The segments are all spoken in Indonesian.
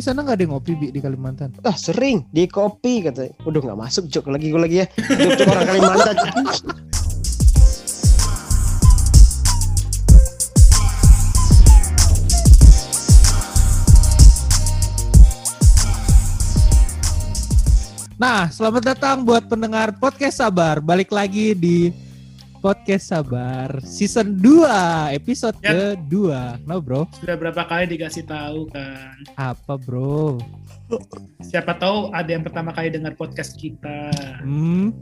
di sana nggak ada yang ngopi bi di Kalimantan? Ah sering di kopi katanya. Udah nggak masuk jok lagi gue lagi ya. Jok orang Kalimantan. Nah, selamat datang buat pendengar podcast Sabar. Balik lagi di podcast Sabar season 2, episode Ya. kedua. No, bro. Sudah berapa kali dikasih tahu kan? Apa, bro? Siapa tahu ada yang pertama kali dengar podcast kita. Hmm.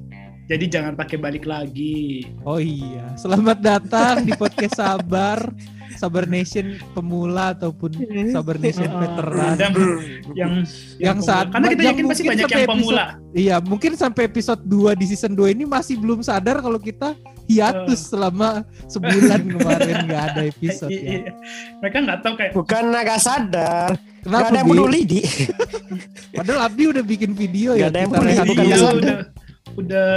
Jadi jangan pakai balik lagi. Oh iya, selamat datang di podcast Sabar. Sabar Nation pemula ataupun Sabar Nation veteran. Dan yang Yang saat- karena kita yang yakin pasti mungkin banyak sampai yang pemula. Iya, mungkin sampai episode 2 di season 2 ini masih belum sadar kalau kita hiatus selama sebulan kemarin nggak ada episode Iya, ya. iya. Mereka nggak tahu kayak Bukan agak sadar. Gak Kenapa ada yang peduli di. Padahal Abdi udah bikin video Nggak ya. ada yang peduli, bukan iya, kesadaran. udah udah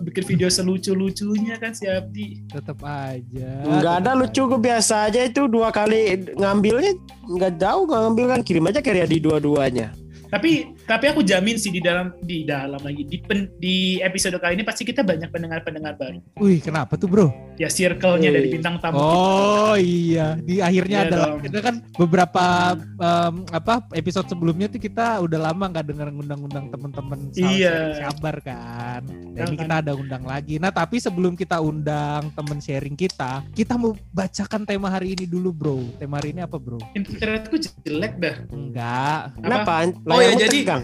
bikin video selucu-lucunya kan si Abdi. Tetap aja. Nggak ada lucu gue biasa aja itu dua kali ngambilnya nggak jauh nggak ngambil kan kirim aja karya di dua-duanya. Tapi tapi aku jamin sih di dalam di dalam lagi di pen- di episode kali ini pasti kita banyak pendengar-pendengar baru. Wih, kenapa tuh, Bro? Ya circle-nya dari bintang tamu. Oh iya, di akhirnya Iya ada dong. kita kan beberapa em, apa episode sebelumnya tuh kita udah lama nggak dengar ngundang-undang teman-teman Iya. sabar kan. Dan Kan, ini kan. kita ada undang lagi. Nah, tapi sebelum kita undang temen sharing kita, kita mau bacakan tema hari ini dulu, Bro. Tema hari ini apa, Bro? Internetku jelek dah. Enggak. Kenapa? Oh, ya, jadi- tegang.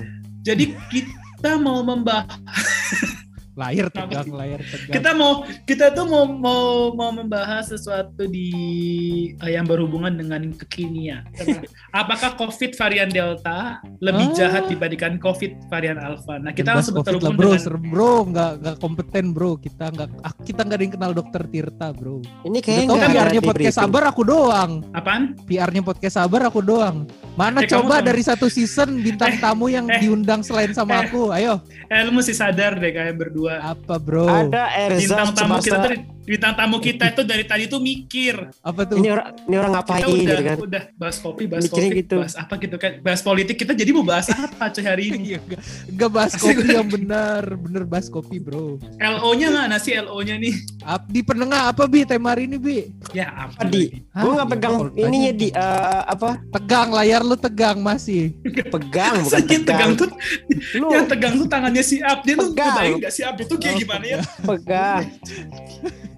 Jadi kita mau membahas Layar tegang, layar tegang. kita mau kita tuh mau mau mau membahas sesuatu di eh, yang berhubungan dengan kekinian. Apakah COVID varian Delta lebih Ah. jahat dibandingkan COVID varian Alpha? Nah, kita Bahas langsung terhubung bro, dengan serem bro, nggak nggak kompeten bro, kita nggak kita nggak ada yang kenal dokter Tirta bro. Ini kayaknya nggak PR-nya podcast sabar aku doang. apaan? PR-nya podcast sabar aku doang. Mana Eh, coba dari satu season bintang Eh, tamu yang eh, diundang selain sama eh. aku? Ayo, Eh, lu mesti sadar deh kayak berdua. apa bro? Ada Erza Bintang tamu kita tuh bintang tamu kita itu dari tadi tuh mikir. Apa tuh? ini orang ini orang ngapain Kita udah gitu kan. udah bahas kopi, bahas Mikirnya kopi, gitu. bahas apa gitu kan. Bahas politik kita jadi mau bahas apa coy hari ini? Iya, nggak- nggak bahas kopi yang benar, bener bahas kopi bro. LO-nya mana sih LO-nya nih? Ap, di penengah apa bi tema hari ini bi? Ya apa? Hah? gue nggak Iya, pegang kalau ininya tanya. di eh, apa Tegang layar lu tegang masih. pegang bukan tegang tegang. tuh Lu yang tegang tuh tangannya si Abdi lu Pegang. ngebayang gak si Abdi tuh kayak Oh, gimana ya? pegang.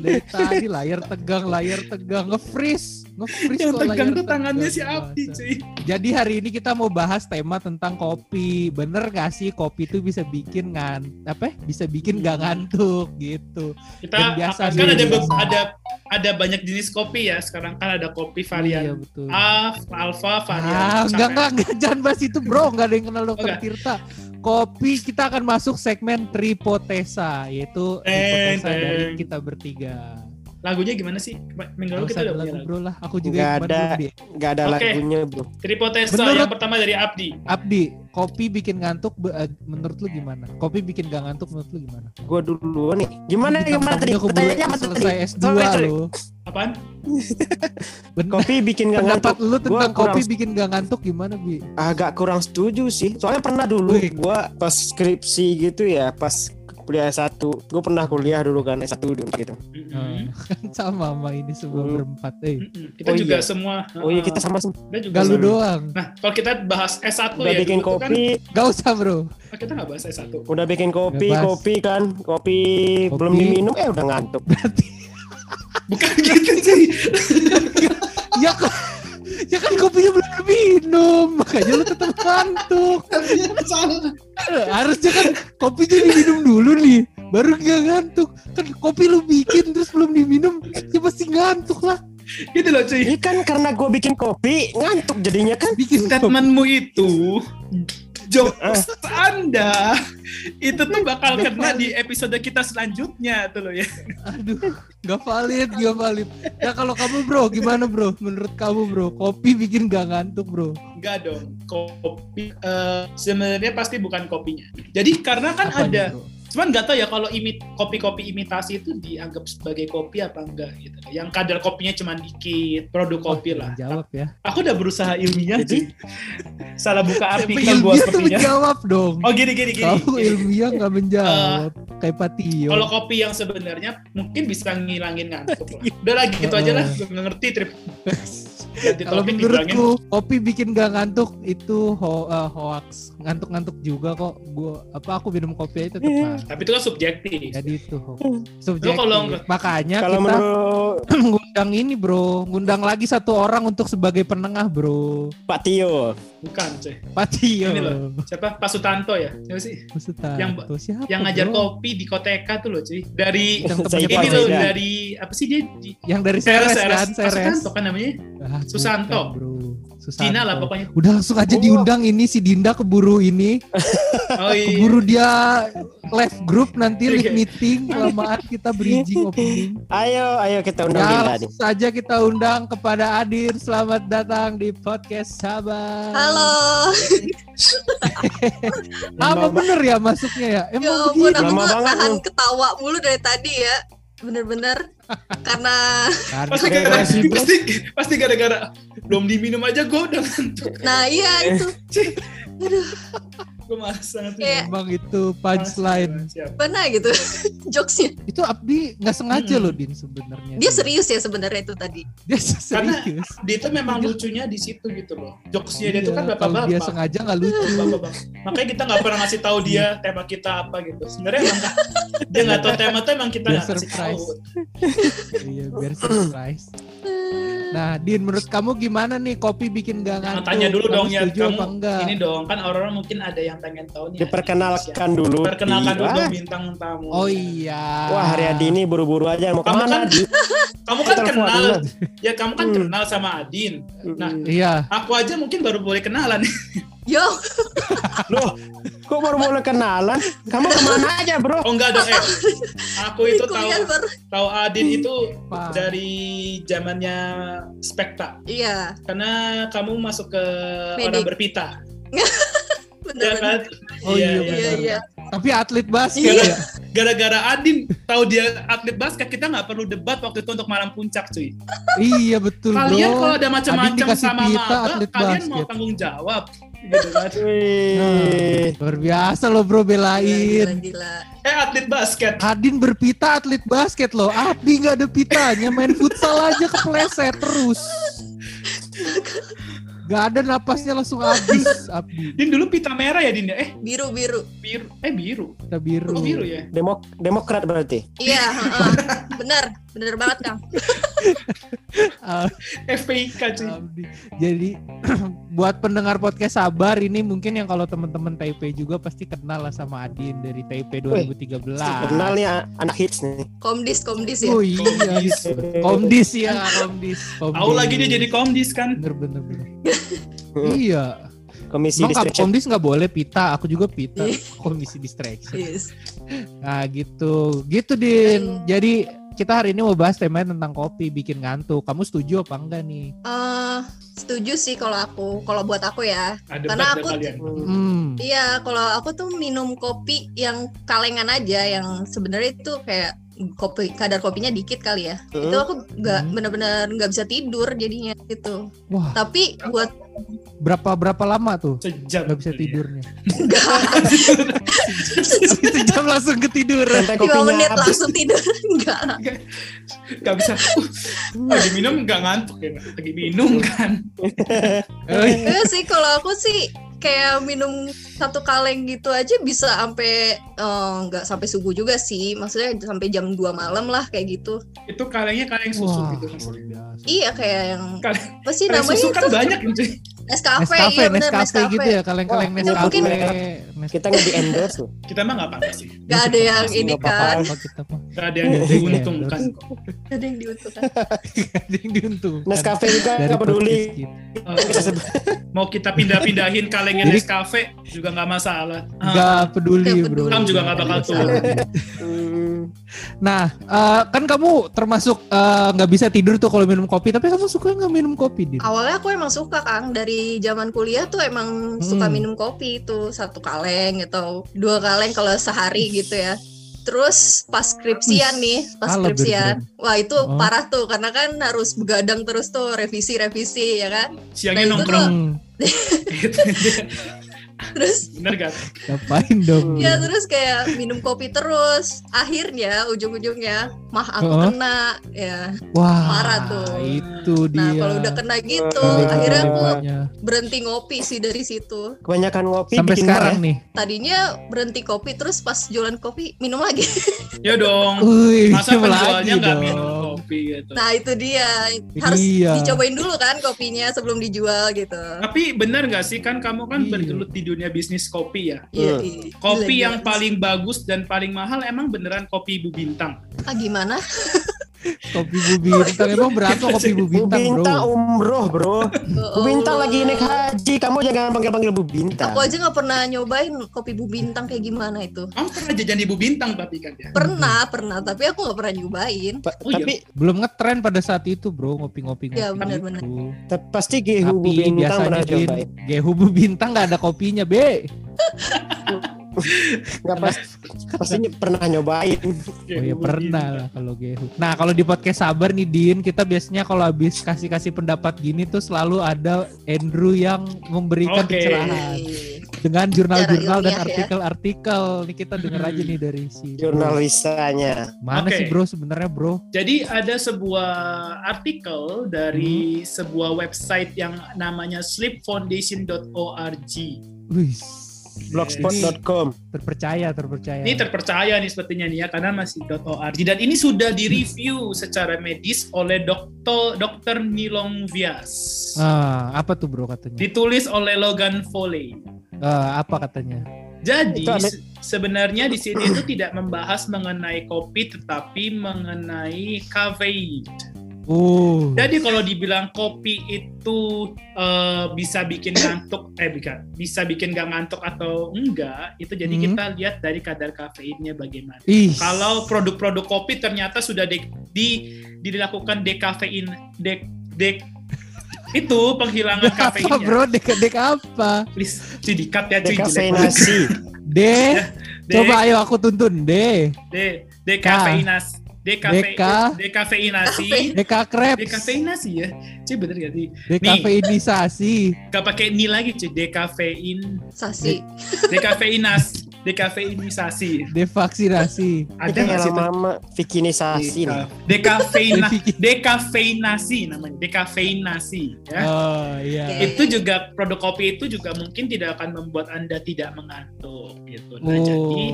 Dari tadi layar tegang, layar tegang, nge-freeze, nge-freeze Yang kok tegang tuh tangannya si Abdi cuy. Jadi hari ini kita mau bahas tema tentang kopi. Bener gak sih kopi itu bisa bikin ngan apa? Bisa bikin gak ngantuk gitu. Kita Dan biasa kan ada ada ada banyak jenis kopi ya. Sekarang kan ada kopi Iya varian betul. A, alpha, varian Ah, enggak, enggak, enggak, jangan bahas itu bro, enggak ada yang kenal dokter. Tirta. Kopi kita akan masuk segmen Tripotesa, yaitu Tripotesa dari kita bertiga. Lagunya gimana sih? Minggu lalu kita udah lagu bro lah, aku juga Nggak ada. Nggak ada lagunya bro. Tripotesa Menurut- yang pertama dari Abdi. Abdi, kopi bikin ngantuk eh, menurut lu gimana? Kopi bikin gak ngantuk menurut lu gimana? Gue dulu nih. Gimana Bintang gimana tadi? Pertanyaannya apa tadi? selesai S2 Sorry, sorry. lo. Apaan? Benar. Kopi bikin gak Pendapat ngantuk. lu Gua tentang kurang kopi bikin gak ngantuk gimana, Bi? agak kurang setuju sih. Soalnya pernah dulu Wih. gua pas skripsi gitu ya, pas kuliah S1. Gue pernah kuliah dulu kan S1 di Unpad gitu. Kan sama sama ini semua Hmm. berempat, eh. Kita Oh, juga iya. semua. Oh iya uh, kita sama sih. kita juga Gak lu doang. Nah, kalau kita bahas S1 Udah ya, bikin dulu kan, kopi, Gak usah, Bro. oh, kita nggak bahas S1. udah bikin kopi, Bebas. kopi kan, kopi, Kopi. belum diminum eh udah ngantuk. Berarti Bukan gitu sih. ya kan ya kan kopinya belum diminum makanya lu tetap ngantuk. Harusnya kan kopinya diminum dulu nih baru gak ngantuk. Kan kopi lu bikin terus belum diminum ya pasti ngantuk lah. Gitu loh cuy. Ini kan karena gue bikin kopi ngantuk jadinya kan. bikin Statementmu itu jokes Anda itu tuh bakal kena di episode kita selanjutnya tuh loh ya. aduh gak valid gak valid ya kalau kamu bro gimana bro menurut kamu bro kopi bikin gak ngantuk bro Enggak dong. Kopi eh, sebenarnya pasti bukan kopinya. Jadi karena kan Apanya, ada bro? Cuman nggak tahu ya kalau imit kopi-kopi imitasi itu dianggap sebagai kopi apa enggak gitu. Yang kadar kopinya cuma dikit, produk kopi Oh, lah. Jawab ya. Aku udah berusaha ilmiah Jadi? cuy. Salah buka artikel tuh sepertinya. menjawab dong. Oh gini gini gini. Kamu ilmiah nggak menjawab. Kayak Patio. Kalau kopi yang sebenarnya mungkin bisa ngilangin ngantuk lah. Udah lah gitu aja lah, gue nggak ngerti trip. Kalau menurutku kopi bikin gak ngantuk itu ho eh, hoax. Ngantuk-ngantuk juga kok. Gua apa aku minum kopi aja tetap Iya. Tapi itu kan subjektif. Jadi itu hoax. Lu Subjektif. kalau- Makanya Kalau kita menurut ngundang ini bro, ngundang lagi satu orang untuk sebagai penengah bro. Pak Tio, Bukan cuy. Patio. Ini loh. Siapa? Pak Sutanto ya? Siapa sih? Maksudnya Yang- tuh siapa? Yang ngajar bro? kopi di Koteka tuh loh cuy. Dari Yang ini Pak loh dari apa sih dia? Di, Yang dari Seres, Seres kan, Seres. Pak Seres. Sutanto kan namanya? Ah, Susanto. bukan, bro. Susanto. Cina lah pokoknya. Udah langsung aja Oh. diundang ini si Dinda keburu ini, Oh iya. keburu dia live group nanti live meeting, kelamaan kita bridging opening. ayo ayo kita undang Ya Dinda nih. langsung saja kita undang kepada Adir. Selamat datang di podcast Sabar. Halo. Apa bener ya masuknya ya? Ya Emang ampun, begini? aku Lama banget nahan lu. ketawa mulu dari tadi ya. Bener-bener. Karena Pasti pasti, pasti gara-gara belum diminum aja gue udah ngantuk. nah iya itu Gue malas banget. Kayak- Emang itu punchline. Mana gitu jokesnya. Itu Abdi nggak sengaja Mm-mm. loh Din sebenarnya. Dia serius ya sebenarnya itu tadi. Dia Karena- serius. Dia tuh memang lucunya di situ gitu loh. Jokesnya dia tuh kan Iya, Kalau dia bapak-bapak. sengaja nggak lucu. Bapak-bapak. Makanya kita nggak pernah ngasih tahu dia tema kita apa gitu. Sebenarnya emang dia nggak tahu tema tuh emang kita Biar nggak kasih tahu. surprise. iya biar surprise. Nah, Din, menurut kamu gimana nih kopi bikin gak Nah, ngantuk? tanya dulu Kamu dong ya, kamu apa enggak? ini dong kan orang-orang mungkin ada yang pengen tahu nih. Diperkenalkan dulu. Perkenalkan dulu Wah, dong bintang tamu. Oh iya. Wah, Haryadi ini buru-buru aja mau Kamu ke mana? kan- Di? Kamu kan kenal, dulu. ya kamu kan Hmm. kenal sama Adin. Nah, Iya. aku aja mungkin baru boleh kenalan. Yo, Loh, kok baru mulai kenalan? Kamu ke mana aja, bro? Oh enggak dong, eh. Aku itu tahu tahu Adin itu dari zamannya Spekta. Iya, Karena kamu masuk ke Medik. orang berpita. Ya bener-bener. kan? Oh iya, Iya, benar. iya. Tapi atlet basket Iya. ya. Gara-gara Adin tahu dia atlet basket, kita nggak perlu debat waktu itu untuk malam puncak, cuy. Iya betul Kalian kalau ada macam-macam sama pita, maba, kalian mau basket. tanggung jawab. Gitu kan. Wih. Luar biasa loh bro Gila, gila, belain. gila. Eh atlet basket. Adin berpita atlet basket loh. Abdi nggak ada pitanya, main futsal aja kepleset terus. Gak ada napasnya langsung habis Abdi. Din dulu pita merah ya Din ya? Eh Biru, biru. biru. Eh biru. Kita biru. Oh biru ya. Demok Demokrat berarti. Iya, heeh. bener. Bener banget, Kang. Ah, FPIK cuy. Abdi. Jadi buat pendengar podcast sabar ini mungkin yang kalau teman-teman Taipei juga pasti kenal lah sama Adin dari Taipei 2013. Kenal nih anak hits nih. Komdis, komdis ya. Oh iya, Komdis. Ya, Komdis. Komdis. Tahu lagi dia jadi komdis kan? bener bener bener. Iya. Komisi Emang Distraction. Komdis nggak boleh pita, aku juga pita. Iya. Komisi distraction. Yes. Nah gitu, gitu Din. Jadi kita hari ini mau bahas temanya tentang kopi bikin ngantuk. Kamu setuju apa enggak nih? Eh, setuju sih kalau aku, kalau buat aku ya. Ada Karena aku-. Hmm. Iya, kalau aku tuh minum kopi yang kalengan aja, yang sebenarnya itu kayak kopi kadar kopinya dikit kali ya. Hmm. Itu aku nggak Hmm. benar-benar nggak bisa tidur jadinya gitu. Wah, Tapi buat berapa berapa lama tuh Sejam. nggak bisa tidurnya? enggak Sejam langsung ketiduran. Dua menit habis. langsung tidur enggak. Gak bisa. Lagi minum gak ngantuk ya. Lagi minum kan. Oh, iya. Enggak sih kalau aku sih kayak minum satu kaleng gitu aja bisa sampai eh, nggak sampai subuh juga sih. Maksudnya sampai jam 2 malam lah kayak gitu. Itu kalengnya kaleng susu Wah, gitu. biasa. Iya kayak yang apa sih namanya susu itu? kan banyak cuy. Nescafe, Nescafe, iya benar Nescafe Nescafe. gitu ya, kaleng-kaleng Nescafe. mungkin- Kita nggak di endorse loh. Kita mah gak apa-apa sih. Gak ada yang Nggak ini kan. Gak ada yang Iya, diuntungkan kok. Gak ada yang diuntungkan. Nggak ada yang diuntungkan. Nescafe juga nggak peduli. Kita sebut- Mau kita pindah-pindahin kalengnya Nescafe juga gak masalah. Ah, Nggak peduli Nggak bro. peduli. Kam juga nggak bakal Nggak turun. peduli. Hmm. Nah, eh, kan kamu termasuk eh, nggak bisa tidur tuh kalau minum kopi, tapi kamu suka nggak minum kopi, Din? Awalnya aku emang suka Kang dari zaman kuliah tuh emang suka Hmm. minum kopi itu satu kaleng atau dua kaleng kalau sehari gitu ya. Terus pas skripsian nih, pas skripsian, wah itu Oh. parah tuh karena kan harus begadang terus tuh revisi-revisi ya kan. Siangnya Nah, itu nongkrong. Hmm, Terus Bener gak? ngapain dong? ya terus kayak minum kopi terus. Akhirnya ujung-ujungnya mah aku Oh. kena ya. Wah, Parah tuh. Itu dia. Nah kalau udah kena gitu, Oh, akhirnya aku berhenti ngopi sih dari situ. Kebanyakan ngopi sampai bikin sekarang marah. nih. Tadinya berhenti kopi terus pas jualan kopi minum lagi. Ya dong. Wih, Masa penjualnya nggak minum kopi gitu. Nah itu dia harus Iya. dicobain dulu kan kopinya sebelum dijual gitu. Tapi benar nggak sih kan kamu kan Iya. bergelut di dunia bisnis kopi ya. Iya. Iya. Kopi Gila, yang gila. paling bagus dan paling mahal emang beneran kopi Ibu Bintang. ah gimana? Kopi Bu Bintang emang berapa kopi Bu Bu Bintang, Bintang Bro? umroh bro. Bu Oh. Bintang lagi naik haji. Kamu jangan panggil-panggil Bu Bintang. Aku aja nggak pernah nyobain kopi Bu Bintang kayak gimana itu. Kamu pernah jajan Ibu Bintang tapi kan ya? Pernah, pernah, tapi aku nggak pernah nyobain. Pa- Oh, iya. tapi Belum ngetren pada saat itu, Bro, ngopi-ngopi ngopi. Ya, benar-benar. gitu. ta- pasti Gehu Bu Bintang pernah cobain. Gehu Bu Bintang nggak ada kopinya, Be. Nggak pas, pastinya pernah nyobain. Oh ya pernah lah kalau Gehu. Nah kalau di podcast sabar nih Din, kita biasanya kalau habis kasih-kasih pendapat gini tuh selalu ada Andrew yang memberikan Oke. pencerahan Iya. dengan jurnal-jurnal dan ya. artikel-artikel. Nih kita denger Hmm. aja nih dari si Jurnalisanya. Mana Oke. sih bro sebenarnya bro? Jadi ada sebuah artikel dari Hmm. sebuah website yang namanya sleepfoundation.org. Wih, Blogspot.com. terpercaya terpercaya. Ini terpercaya nih sepertinya nih ya karena masih .org dan ini sudah direview secara medis oleh Dr. Dr. Nilong Vyas. Ah, apa tuh bro katanya? Ditulis oleh Logan Foley. Ah, apa katanya? Jadi Itu ada- se- sebenarnya di sini itu tidak membahas mengenai kopi tetapi mengenai kafein. Oh, Jadi kalau dibilang kopi itu eh, bisa bikin ngantuk, eh bukan, bisa bikin gak ngantuk atau enggak, itu jadi Hmm. kita lihat dari kadar kafeinnya bagaimana. ih, Kalau produk-produk kopi ternyata sudah di, di- dilakukan dekafein, dek, dek, itu penghilangan apa kafeinnya. bro? Dek dek apa? Please, cuy dikat ya cuy. Dekafeinasi. D, De- coba ayo aku tuntun D. de, dekafeinas, dekafe, Deka. dekafeinasi, Deka Krebs. dekafeinasi ya. Cuy bener gak sih? Dekafeinisasi. Gak pakai ni lagi cuy, dekafein, Sasi. dekafeinas, dekafeinisasi. Devaksinasi. Ada nggak yang sih bikinisasi nih. Deka- Dekafeina, dekafeinasi namanya, dekafeinasi. Ya. Oh iya. Itu juga produk kopi itu juga mungkin tidak akan membuat anda tidak mengantuk gitu. Nah Oh. jadi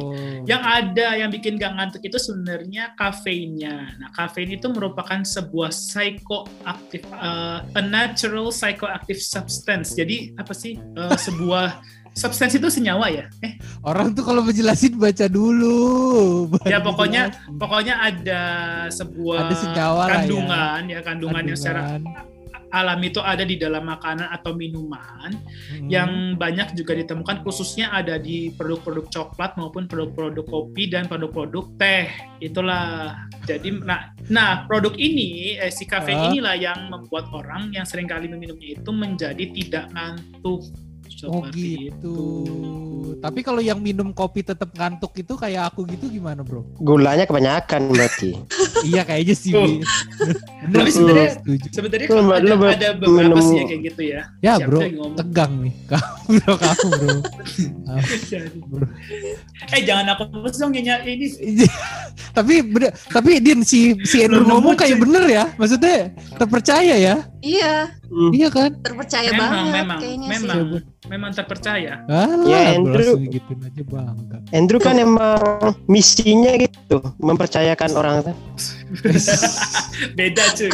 yang ada yang bikin gak ngantuk itu sebenarnya kafeinnya. Nah, kafein itu merupakan sebuah psychoactive uh, a natural psychoactive substance. Jadi apa sih uh, sebuah substance itu senyawa ya? Eh, Orang tuh kalau menjelasin baca dulu. ya Baru pokoknya dijelasin. pokoknya ada sebuah Ada senyawa ya. kandungan ya, kandungan yang secara Kandungan. alami itu ada di dalam makanan atau minuman Hmm. yang banyak juga ditemukan khususnya ada di produk-produk coklat maupun produk-produk kopi dan produk-produk teh itulah jadi nah nah produk ini eh, si kafein Ah. inilah yang membuat orang yang sering kali meminumnya itu menjadi tidak ngantuk Oh seperti gitu. itu. Tapi kalau yang minum kopi tetap ngantuk itu kayak aku gitu gimana bro? Gulanya kebanyakan berarti. iya kayaknya sih. Bener Tapi sebenarnya- sebenarnya kan mbak- ada, ada beberapa minum- sih yang kayak gitu ya Ya Siapa bro, tegang nih. Kamu bro, kamu bro. Bro. eh jangan aku terus dong Nyonya. ini tapi bener, tapi Din si si Andrew Belum ngomong kayak bener ya, maksudnya terpercaya ya, Iya, iya kan? terpercaya memang banget memang kayaknya memang sih. Memang terpercaya Alah, Ya, Andrew. gituin aja bangga. Andrew kan emang misinya gitu, mempercayakan orang. beda cuy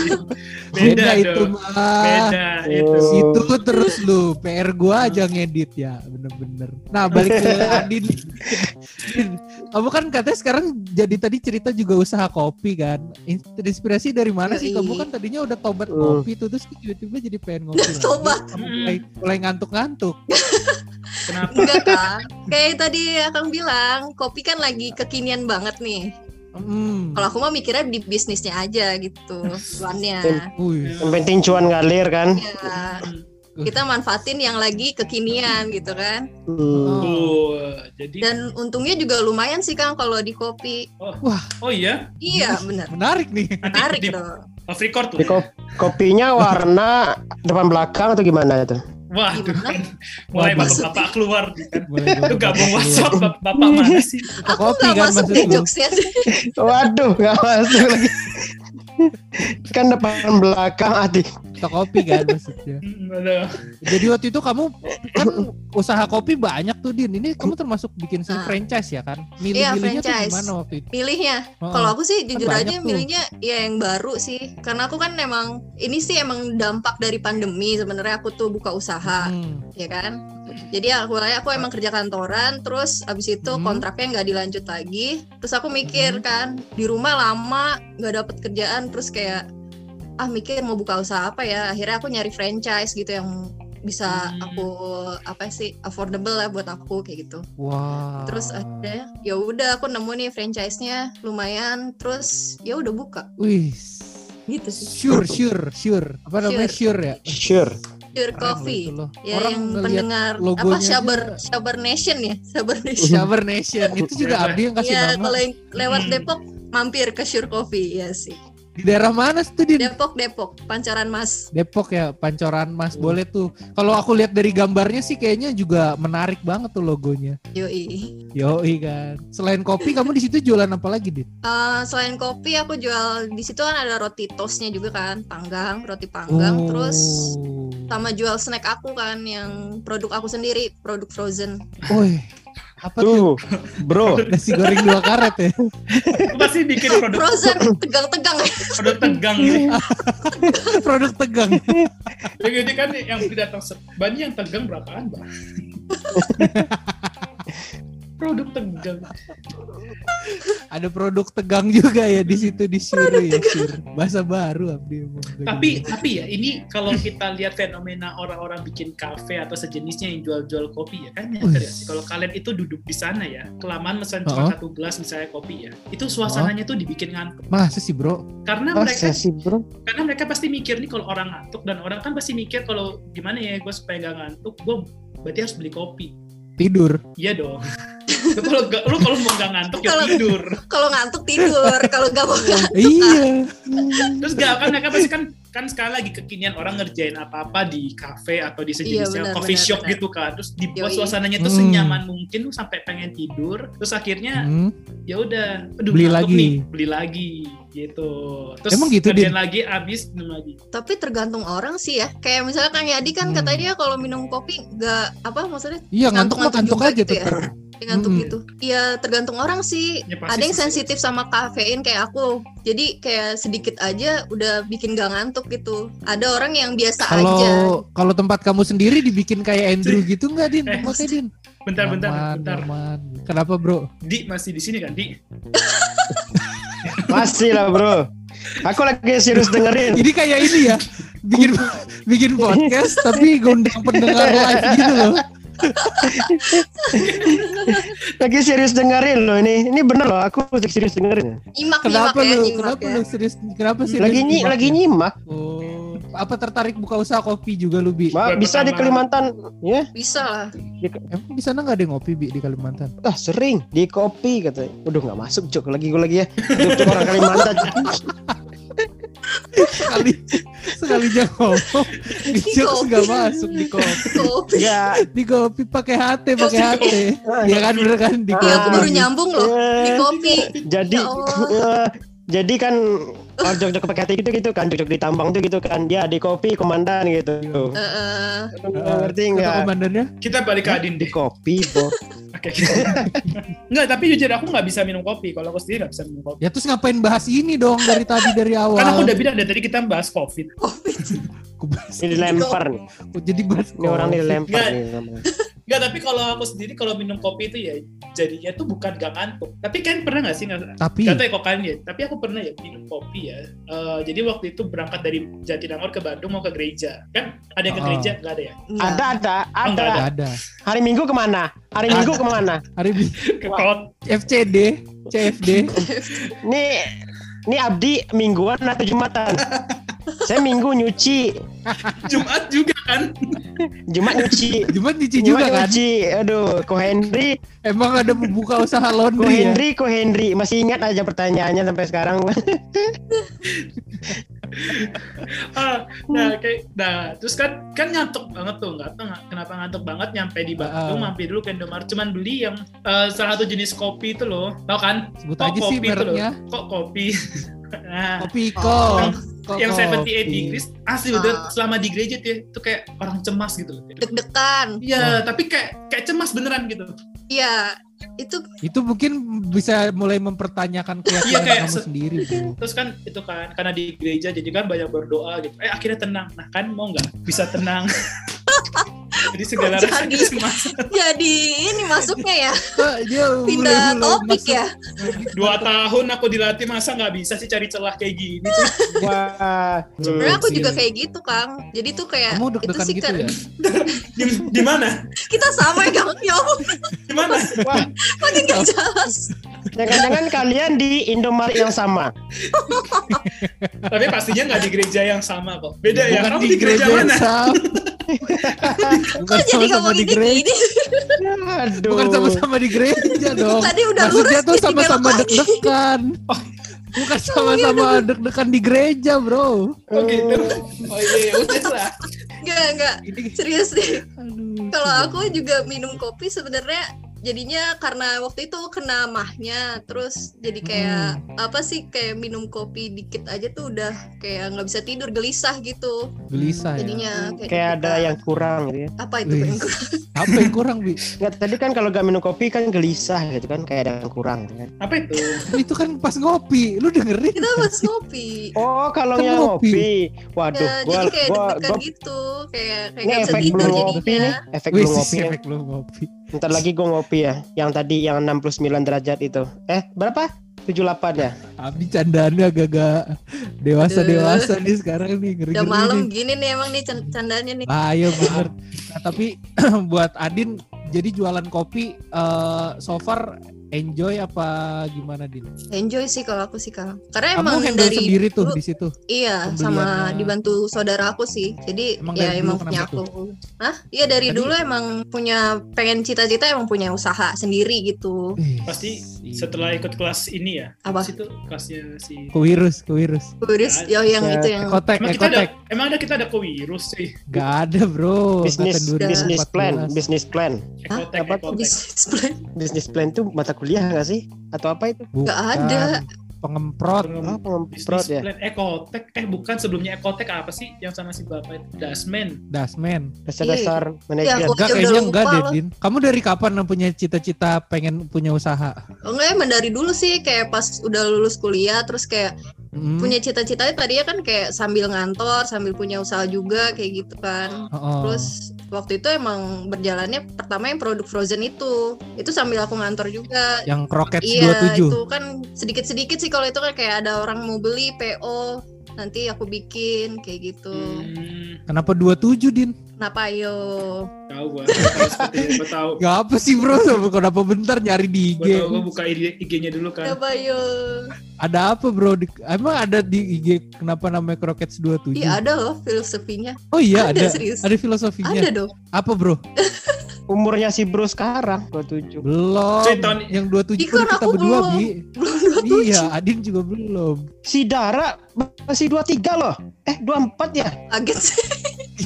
Beda, beda, itu mah. beda itu Oh. Situ terus lu, PR gua aja ngedit ya, bener-bener. Nah balik ke Adin, Din, kamu kan katanya sekarang jadi tadi cerita juga usaha kopi kan. Inspirasi dari mana sih? Kamu kan tadinya udah tobat Hmm. kopi tuh, terus tiba-tiba jadi pengen ngopi. lagi. Tobat. Kamu mulai, mulai ngantuk-ngantuk. kenapa Enggak kan? Kayak tadi Akang bilang, kopi kan lagi kekinian banget nih. Hmm. Kalau aku mah mikirnya di bisnisnya aja gitu, cuannya. Yang penting cuan ngalir kan. Ya, kita manfaatin yang lagi kekinian gitu kan. Hmm. Tuh, jadi Dan untungnya juga lumayan sih Kang kalau di kopi. oh iya, Iya benar. Menarik nih. Menarik di dong. off record tuh. Di kop- kopinya warna depan belakang atau gimana itu? Wah, tuh Gimana? kan mulai bapak-bapak keluar kan. Itu gabung WhatsApp bap- bapak mana sih? Aku kopi nggak kan masuk lu? jokesnya sih. Waduh, nggak masuk lagi. kan depan belakang hati. Toko kopi kan maksudnya. Hmm. Jadi waktu itu kamu kan usaha kopi banyak tuh Din. Ini kamu termasuk bikin Ah. franchise ya kan? Iya, Milih-milihnya tuh franchise. gimana waktu itu? Milihnya. Oh, Kalau aku sih jujur banyak aja tuh. milihnya ya yang baru sih. Karena aku kan emang ini sih emang dampak dari pandemi sebenarnya aku tuh buka usaha, Hmm. ya kan? Jadi aku aku emang kerja kantoran, terus abis itu Hmm. kontraknya nggak dilanjut lagi. Terus aku mikir kan di rumah lama nggak dapet kerjaan, terus kayak ah mikir mau buka usaha apa ya. Akhirnya aku nyari franchise gitu yang bisa Hmm. aku apa sih affordable lah buat aku kayak gitu. Wah. Terus akhirnya ya udah aku nemu nih franchise-nya lumayan terus ya udah buka Wih. gitu sih. Sure, sure, sure. Apa namanya sure ya? Sure. Pure Keren Coffee. Ya Orang yang pendengar apa Shaber. Shaber Nation ya, Shaber Nation. Shower Nation itu juga Abdi yang kasih Iya, nama. kalau yang lewat. Depok mampir ke Sure Coffee ya sih. Di daerah mana tuh Din? Depok Depok, Pancoran Mas. Depok ya, Pancoran Mas. Boleh tuh. Kalau aku lihat dari gambarnya sih kayaknya juga menarik banget tuh logonya. Yoi. Yoi kan. Selain kopi, kamu di situ jualan apa lagi, Din? Eh, selain kopi aku jual di situ kan ada roti toastnya juga kan, panggang, roti panggang, terus Oh. sama jual snack aku kan yang produk aku sendiri, produk frozen. Woi, apa tuh? Tuh, bro. Nasi goreng dua karet ya? Aku pasti bikin produk Frozen tegang-tegang produk tegang nih. Produk tegang. Jadi kan yang datang se- Bani yang tegang berapaan, Bang? produk tegang. Ada produk tegang juga ya di situ di Sure ya, Sure. Bahasa baru Abdi. Tapi tapi ya ini kalau kita lihat fenomena orang-orang bikin kafe atau sejenisnya yang jual-jual kopi ya kan ya sih kalau kalian itu duduk di sana ya kelamaan pesan cuma Oh. satu gelas misalnya kopi ya itu suasananya tuh dibikin ngantuk Masa sih, Bro? karena mereka Masa sih, bro? karena mereka pasti mikir nih kalau orang ngantuk dan orang kan pasti mikir kalau gimana ya gue supaya gak ngantuk gue berarti harus beli kopi Tidur. iya dong kalau gak- lu kalau mau gak ngantuk ya tidur kalau ngantuk tidur, kalau nggak mau ngantuk Iya. terus gak kan mereka pasti kan kan sekali lagi kekinian orang ngerjain apa-apa di kafe atau di sejenisnya Iya, coffee benar, shop benar. gitu kan terus dibuat Yoi. suasananya tuh Hmm. senyaman mungkin lu sampai pengen tidur terus akhirnya Hmm. ya udah Beli ngantuk lagi. nih beli lagi gitu terus Emang gitu, Din? lagi abis minum lagi tapi tergantung orang sih ya kayak misalnya Kang Yadi kan Hmm. katanya kalau minum kopi nggak apa maksudnya Iya, ngantuk mah ngantuk juga aja gitu. Ya, ngantuk Hmm. gitu ya tergantung orang sih Ya, pasti ada yang sensitif sama kafein kayak aku jadi kayak sedikit aja udah bikin gak ngantuk gitu ada orang yang biasa aja Kalau kalau tempat kamu sendiri dibikin kayak Andrew gitu nggak, Din? Eh, Tempatnya, Din? bentar bentar Nyaman, bentar nyaman. Kenapa, Bro? di masih di sini kan di Pasti lah, bro. Aku lagi serius dengerin. Ini kayak ini ya. Bikin bikin podcast tapi ngundang pendengar live gitu loh. Lagi serius dengerin loh ini. Ini bener loh, aku lagi serius dengerin. nyimak Kenapa nyimak ya lu? nyimak Kenapa ya lu serius? Kenapa sih? Lagi nyi, nyimak lagi ya? nyimak. Oh, apa tertarik buka usaha kopi juga lu bi? Ma, bisa di. Kalimantan, ya? bisa lah Emang di sana nggak ada yang ngopi bi di Kalimantan? Ah sering di kopi katanya. Udah nggak masuk jok lagi gue lagi ya. Jok orang Kalimantan. sekali sekali jangan ngomong. Di jokes kopi. nggak masuk di kopi. Kopi. Enggak. di kopi pakai hati pakai hati. Ya kan bener kan? Di Ah, kopi Iya, aku baru nyambung loh. Di Eh, kopi. Jadi Ya eh, jadi kan kalau jok-jok pakai hati gitu gitu kan jok-jok di tambang tuh gitu kan dia di kopi komandan gitu. Eh, eh. Ngerti Kata nggak? komandannya kita balik ke Adin Di deh kopi, Bo. oke nggak tapi jujur aku nggak bisa minum kopi kalau aku sendiri nggak bisa minum kopi ya terus ngapain bahas ini dong dari tadi dari awal kan aku udah bilang dari tadi kita bahas covid bahas- Ini dilempar nih. jadi bahas Ini orang dilempar nih. Enggak, tapi kalau aku sendiri kalau minum kopi itu ya jadinya tuh bukan gak ngantuk. Tapi kan pernah gak sih nggak? Tapi Gak tau ya kok kalian ya. Tapi aku pernah ya minum kopi ya. Eh, jadi waktu itu berangkat dari Jatinangor ke Bandung mau ke gereja. Kan ada yang ke Oh. gereja? Gak ada ya? Enggak. Ada ada Oh, ada. ada. Hari Minggu ke mana? Hari Minggu ke mana? Hari ini Ke kot. FCD, CFD. Nih nih Abdi mingguan atau Jumatan? Saya minggu nyuci, Jumat juga kan? Jumat nyuci. Jumat juga kan. nyuci. Aduh, Ko Henry, Emang ada buka usaha Ko laundry ya? Henry, Ko Henry. Masih ingat aja pertanyaannya sampai sekarang. Ah, nah kayak nah terus kan kan ngantuk banget tuh nggak tahu kenapa ngantuk banget nyampe di Bandung Ah. mampir dulu ke Indomaret cuman beli yang eh, salah satu jenis kopi itu loh tau kan Sebut kok aja sih kopi loh mereknya. kok kopi nah Kopi Oh. kok. Kok yang 78 kopi. degrees asli udah Ah. selama di gereja tuh ya, itu kayak orang cemas gitu loh Deg-degan. Iya, tapi kayak kayak cemas beneran gitu. Iya, itu Itu mungkin bisa mulai mempertanyakan keyakinan Iya, kayak kamu se- sendiri, bro. Terus kan itu kan karena di gereja jadi kan banyak berdoa gitu. Eh akhirnya tenang. Nah kan mau nggak bisa tenang. jadi segala jadi? jadi ini masuknya ya dia pindah topik masuk- ya. Dua tahun aku dilatih masa nggak bisa sih cari celah kayak gini. Wah, Sebenarnya aku juga kayak gitu, Kang. Jadi tuh kayak Kamu itu sih gitu kan ya? di, di mana? kita sama ya, Kang. Ya Di mana? makin gak jelas. jangan-jangan kalian di Indomaret yang sama. Tapi pastinya nggak di gereja yang sama kok. Beda ya. Kamu di gereja yang mana? sama. Bukan Kok jadi sama-sama ngomong di gereja. Aduh. Bukan sama-sama di gereja dong. Tadi udah Maksudnya lurus tuh sama-sama deg-degan. Bukan sama-sama deg-degan di gereja, bro. Oh gitu. Oh iya, ya udah lah. Enggak, enggak. Serius deh. aduh. Kalau aku juga minum kopi sebenarnya jadinya karena waktu itu kena mahnya terus jadi kayak apa sih kayak minum kopi dikit aja tuh udah kayak nggak bisa tidur gelisah gitu gelisah ya. jadinya kayak, Kayak gitu ada kan. yang kurang gitu ya. apa itu Wih. yang kurang? Apa yang kurang, Bi? Nggak, tadi kan kalau gak minum kopi kan gelisah gitu kan kayak ada yang kurang gitu kan. Apa itu? Itu kan pas ngopi, lu dengerin. kita pas ngopi Oh, kalau Kan yang ngopi. ngopi. Waduh, ya, gua jadi kayak gua, gua gitu kayak kayak nggak bisa tidur belum ngopi nih, jadinya efek Wih, belum ngopi. ya. efek lu ngopi. Ntar lagi gua ngopi ya. Yang tadi yang 69 derajat itu. Eh, berapa? 78 ya? Abi candaannya agak-agak dewasa-dewasa nih sekarang nih ngeri udah malam gini nih emang nih can- candanya nih Nah, iya bener. Nah, tapi buat Adin jadi jualan kopi eh so far enjoy apa gimana Din? enjoy sih kalau aku sih kang karena Kamu emang handle dari sendiri tuh di situ. Iya, sama dibantu saudara aku sih. Jadi Emang ya emang punya aku. Hah? Iya dari Tadi- dulu emang punya pengen cita-cita emang punya usaha sendiri gitu. Pasti. Setelah ikut kelas ini ya. Apa? Situ kelasnya si Kewirus, kewirus. Kuris, Ya, yo yang ya. itu yang Ekotek, Emang kita ada ekotek. emang ada kita ada kewirus sih. Gak ada bro. bisnis bisnis 2014. plan, bisnis plan. Ekotek, Apa? ekotek. bisnis plan. Bisnis plan itu mata kuliah nggak sih? Atau apa itu? Bukan. Nggak ada. Pengemprot. Pengem- Oh, pengemprot ya. plan ekotek eh bukan sebelumnya ekotek apa sih yang sama si bapak itu dasmen Dasmen. Dasar-dasar Iya, manajer. Enggak, Ya, udah kayaknya enggak deh, loh. Din. Kamu dari kapan punya cita-cita pengen punya usaha? Oh enggak emang dari dulu sih kayak pas udah lulus kuliah terus kayak Hmm. punya cita-citanya tadinya kan kayak sambil ngantor, sambil punya usaha juga kayak gitu kan. Oh, Terus waktu itu emang berjalannya pertama yang produk frozen itu. Itu sambil aku ngantor juga. yang Croquettes Iya 27. itu kan sedikit-sedikit sih kalau itu kan kayak ada orang mau beli PO nanti aku bikin kayak gitu. hmm, Kenapa 27, Din? Kenapa ayo? tahu gua Tahu gua Gak apa sih bro, kenapa bentar nyari di gua IG? tahu gua buka IG IG-nya dulu kan Kenapa ayo? Ada apa bro? Emang ada di IG kenapa namanya Croquettes 27? Iya ada loh filosofinya. Oh iya ada, ada, serius. ada filosofinya. Ada dong. Apa bro? Umurnya si Bro sekarang 27. Belum. Cuy, tahun- Yang 27 Ih, kan kita aku berdua, belum. Bi. Belum 27. Iya, Adin juga belum. Si Dara masih 23 loh. Eh, 24 ya? Kaget sih.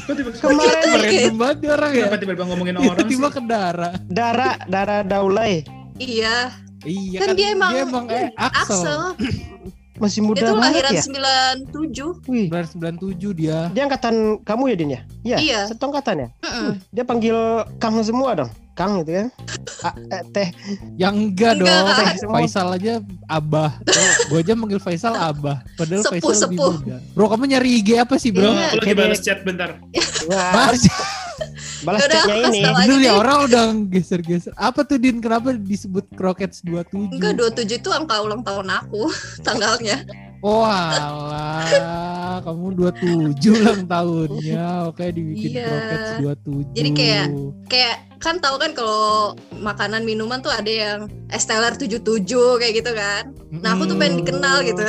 Tiba- Kemarin Random banget nih orang ya. tiba-tiba ngomongin orang Tiba-tiba sih ke Dara. Dara, Dara Daulay. Iya. Iya Kan dia emang, eh, Axel. Axel. Masih Dia muda tuh banget lahiran ya? 97. Wih, 997 dia. dia angkatan kamu ya, Din ya? Iya. Iya. Satu angkatan ya? Dia panggil Kang semua dong. Kang gitu kan. A, eh, teh Yang enggak, Enggak. dong. Teh semua. Faisal aja Abah. Gue aja manggil Faisal Abah. Padahal Sepuh, Faisal lebih sepuh. muda. Bro, kamu nyari IG apa sih, bro? Iya. aku lagi Kayak balas chat bentar Balas Yaudah, chatnya ini. Bener ya orang udah geser-geser. Apa tuh Din? Kenapa disebut Crockets 27? Enggak, 27 itu angka ulang tahun aku, tanggalnya. Oh alah, kamu 27 ulang tahunnya. Oke dibikin Iya. Crockets 27. Jadi kayak kayak kan tahu kan kalau makanan minuman tuh ada yang es teler 77 kayak gitu kan. Nah, aku tuh pengen dikenal gitu.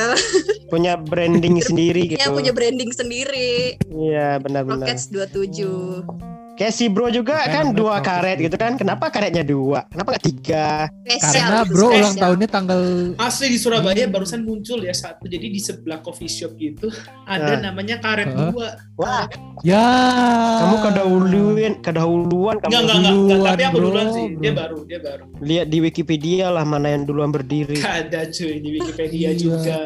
Punya branding sendiri gitu. yang punya branding sendiri. Iya benar-benar. Rockets 27. Kayak si bro juga kan dua karet gitu. kan. Kenapa karetnya dua? Kenapa nggak tiga? Karena bro ulang tahunnya tanggal Asli di Surabaya barusan muncul ya satu. Jadi di sebelah coffee shop gitu ada Nah. namanya karet Hah? dua. Wah, ya. kamu kedahuluan, kedahuluan kamu. Enggak, enggak, enggak, Tapi aku bro, duluan sih. Dia baru, dia baru. Lihat di Wikipedia lah mana yang duluan berdiri. Gak ada cuy di Wikipedia Iya. juga.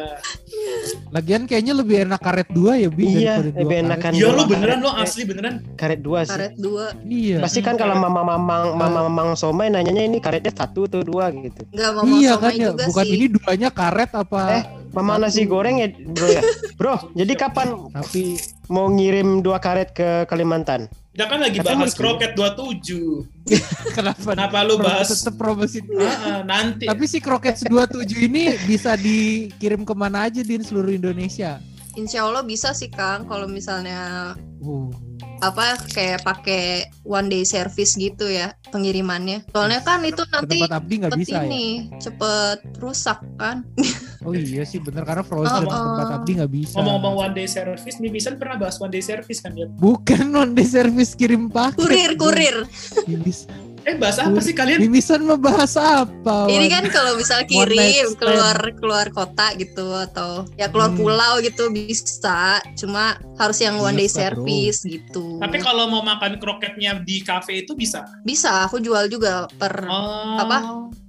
Lagian kayaknya lebih enak karet dua ya Bi Iya, daripada dua lebih karet. enakan Iya dua lo beneran lo asli beneran. Karet dua sih. Karet 2. Iya. Pasti kan kalau karet. mama mamang mama mamang somai nanyanya ini karetnya satu atau dua gitu. Enggak mau Iya somai kan ya, juga bukan sih. ini duanya karet apa? Eh, Mama nasi goreng ya bro ya. Bro, jadi kapan Tapi mau ngirim dua karet ke Kalimantan? Kita kan lagi Katanya bahas kroket 27. kenapa? Kenapa lu bahas? tetep promosi. Ah, nanti. Tapi si Crockets 27 ini bisa dikirim ke mana aja di seluruh Indonesia. Insya Allah bisa sih Kang kalau misalnya Uh, apa kayak pakai one day service gitu ya pengirimannya. Soalnya kan itu nanti tempat Abdi nggak cepet bisa ya? ini cepet rusak kan. Oh iya sih bener karena frozen Oh, ke tempat oh. Abdi nggak bisa. Ngomong-ngomong one day service, Mimisan pernah bahas one day service kan ya? Bukan one day service kirim paket. Kurir kurir. Eh bahas apa sih kalian? Mimisan mau bahas apa? Ini kan kalau misal kirim keluar keluar kota gitu atau ya keluar Hmm. pulau gitu bisa. Cuma harus yang one day Bisa, bro. service gitu. Tapi kalau mau makan kroketnya di cafe itu bisa. bisa aku jual juga per Oh. Apa?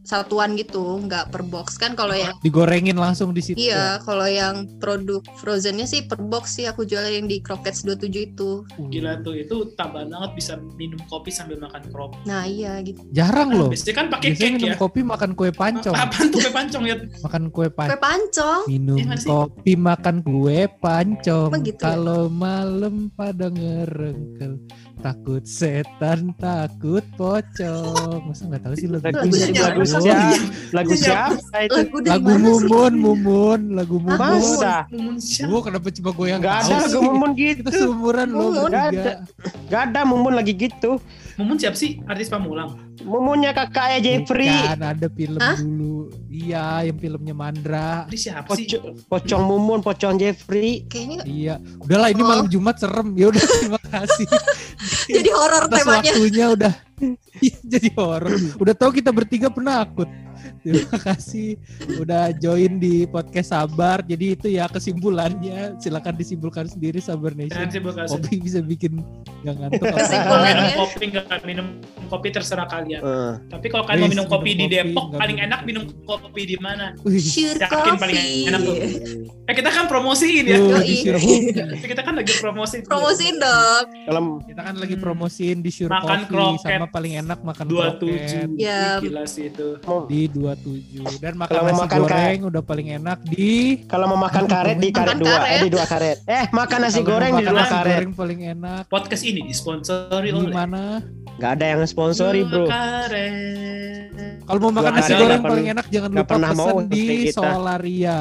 Satuan gitu, nggak per box kan kalau yang digorengin langsung di situ. Iya, kalau yang produk frozennya sih per box sih aku jual yang di Crockets 27 itu. Uh, Gila tuh itu tambah banget bisa minum kopi sambil makan kroket. Nah iya gitu. Jarang loh. Biasanya kan pakai Biasanya cake minum ya. kopi makan kue pancong. Apaan tuh kue pancong ya? Makan kue pancong. Kue pancong. Minum sih? kopi makan kue pancong. Gitu ya? Kalau malam pada ngerengkel. Takut setan, takut pocong. Masa nggak tahu sih Lagu, Lagu lagu, siapa? Lagu siapa itu? Lagu Lagu mumun, mumun, lagu mumun. Masa? Mumun siapa? Gua kenapa cuma gue yang Gak tahu ada lagu mumun Kita gitu. seumuran lo Mumun. Gak bertiga. ada. Gak ada mumun lagi gitu. Mumun siapa sih? Artis Pamulang. Mumunnya kakaknya Jeffrey. Bukan, ada film Hah? dulu. Iya, yang filmnya Mandra. Artis siapa sih? Pocong, pocong mumun, pocong Jeffrey. Kayaknya Iya, udahlah ini Oh. malam Jumat serem. Ya udah terima kasih. jadi horor temanya. waktunya udah Iya, jadi horor. Udah tahu kita bertiga penakut. Terima kasih udah join di podcast Sabar. Jadi itu ya kesimpulannya. Silakan disimpulkan sendiri Sabar Nation. Kopi bisa bikin nggak ngantuk. apa Kesimpulannya. kopi nggak minum kopi terserah kalian. Eh, Tapi kalau kalian mau minum kopi minum di kopi, Depok, paling enak minum kopi di mana? Sure Yakin paling enak tuh. Eh kita kan promosiin ya. Sure- kita kan lagi promosi. Promosiin dong. Kalau kita kan lagi promosiin di Sure Makan Coffee kroket. sama paling enak makan dua kroket tujuh. Ya. Gila sih itu. di 27 dan makan Kalau mau nasi makan goreng udah paling enak di kalau mau makan karet di karet dua, karet. eh di dua karet. Eh makan nasi Kalau goreng di dua nasi karet. goreng paling enak Podcast ini disponsori di oleh mana Gak ada yang sponsori bro. Karet. kalau mau makan nasi goreng paling enak jangan lupa pesen di. Solaria